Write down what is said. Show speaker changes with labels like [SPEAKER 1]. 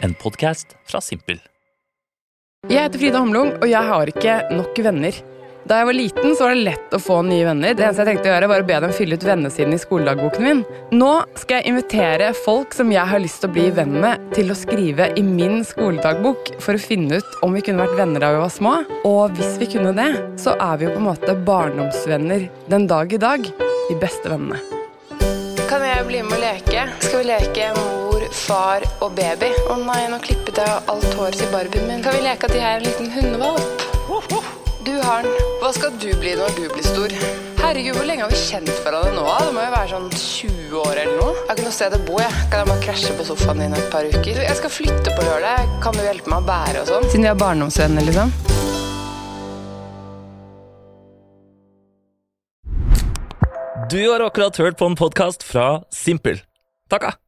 [SPEAKER 1] En podkast fra Simpel.
[SPEAKER 2] Jeg heter Frida Hamlung, og jeg har ikke nok venner. Da jeg var liten, så var det lett å få nye venner. Det eneste jeg tenkte å gjøre, var å be dem fylle ut vennesiden i skoledagboken min. Nå skal jeg invitere folk som jeg har lyst til å bli venn med, til å skrive i min skoledagbok for å finne ut om vi kunne vært venner da vi var små. Og hvis vi kunne det, så er vi jo på en måte barndomsvenner den dag i dag. De beste vennene. Kan jeg bli med og leke? Skal vi leke mor, far og baby? Å nei, nå klippet jeg alt håret til barbien min. Kan vi leke at jeg er en liten hundevalp? Du har den. Hva skal du bli når du blir stor? Herregud, hvor lenge har vi kjent hverandre nå? Det må jo være sånn 20 år eller noe. Jeg har ikke noe sted å bo, jeg. Kan jeg bare krasje på sofaen din et par uker? Jeg skal flytte på lørdag. Kan du hjelpe meg å bære og sånn? Siden vi er barndomsvenner, liksom.
[SPEAKER 1] Du har akkurat hørt på en podkast fra Simpel. Takka!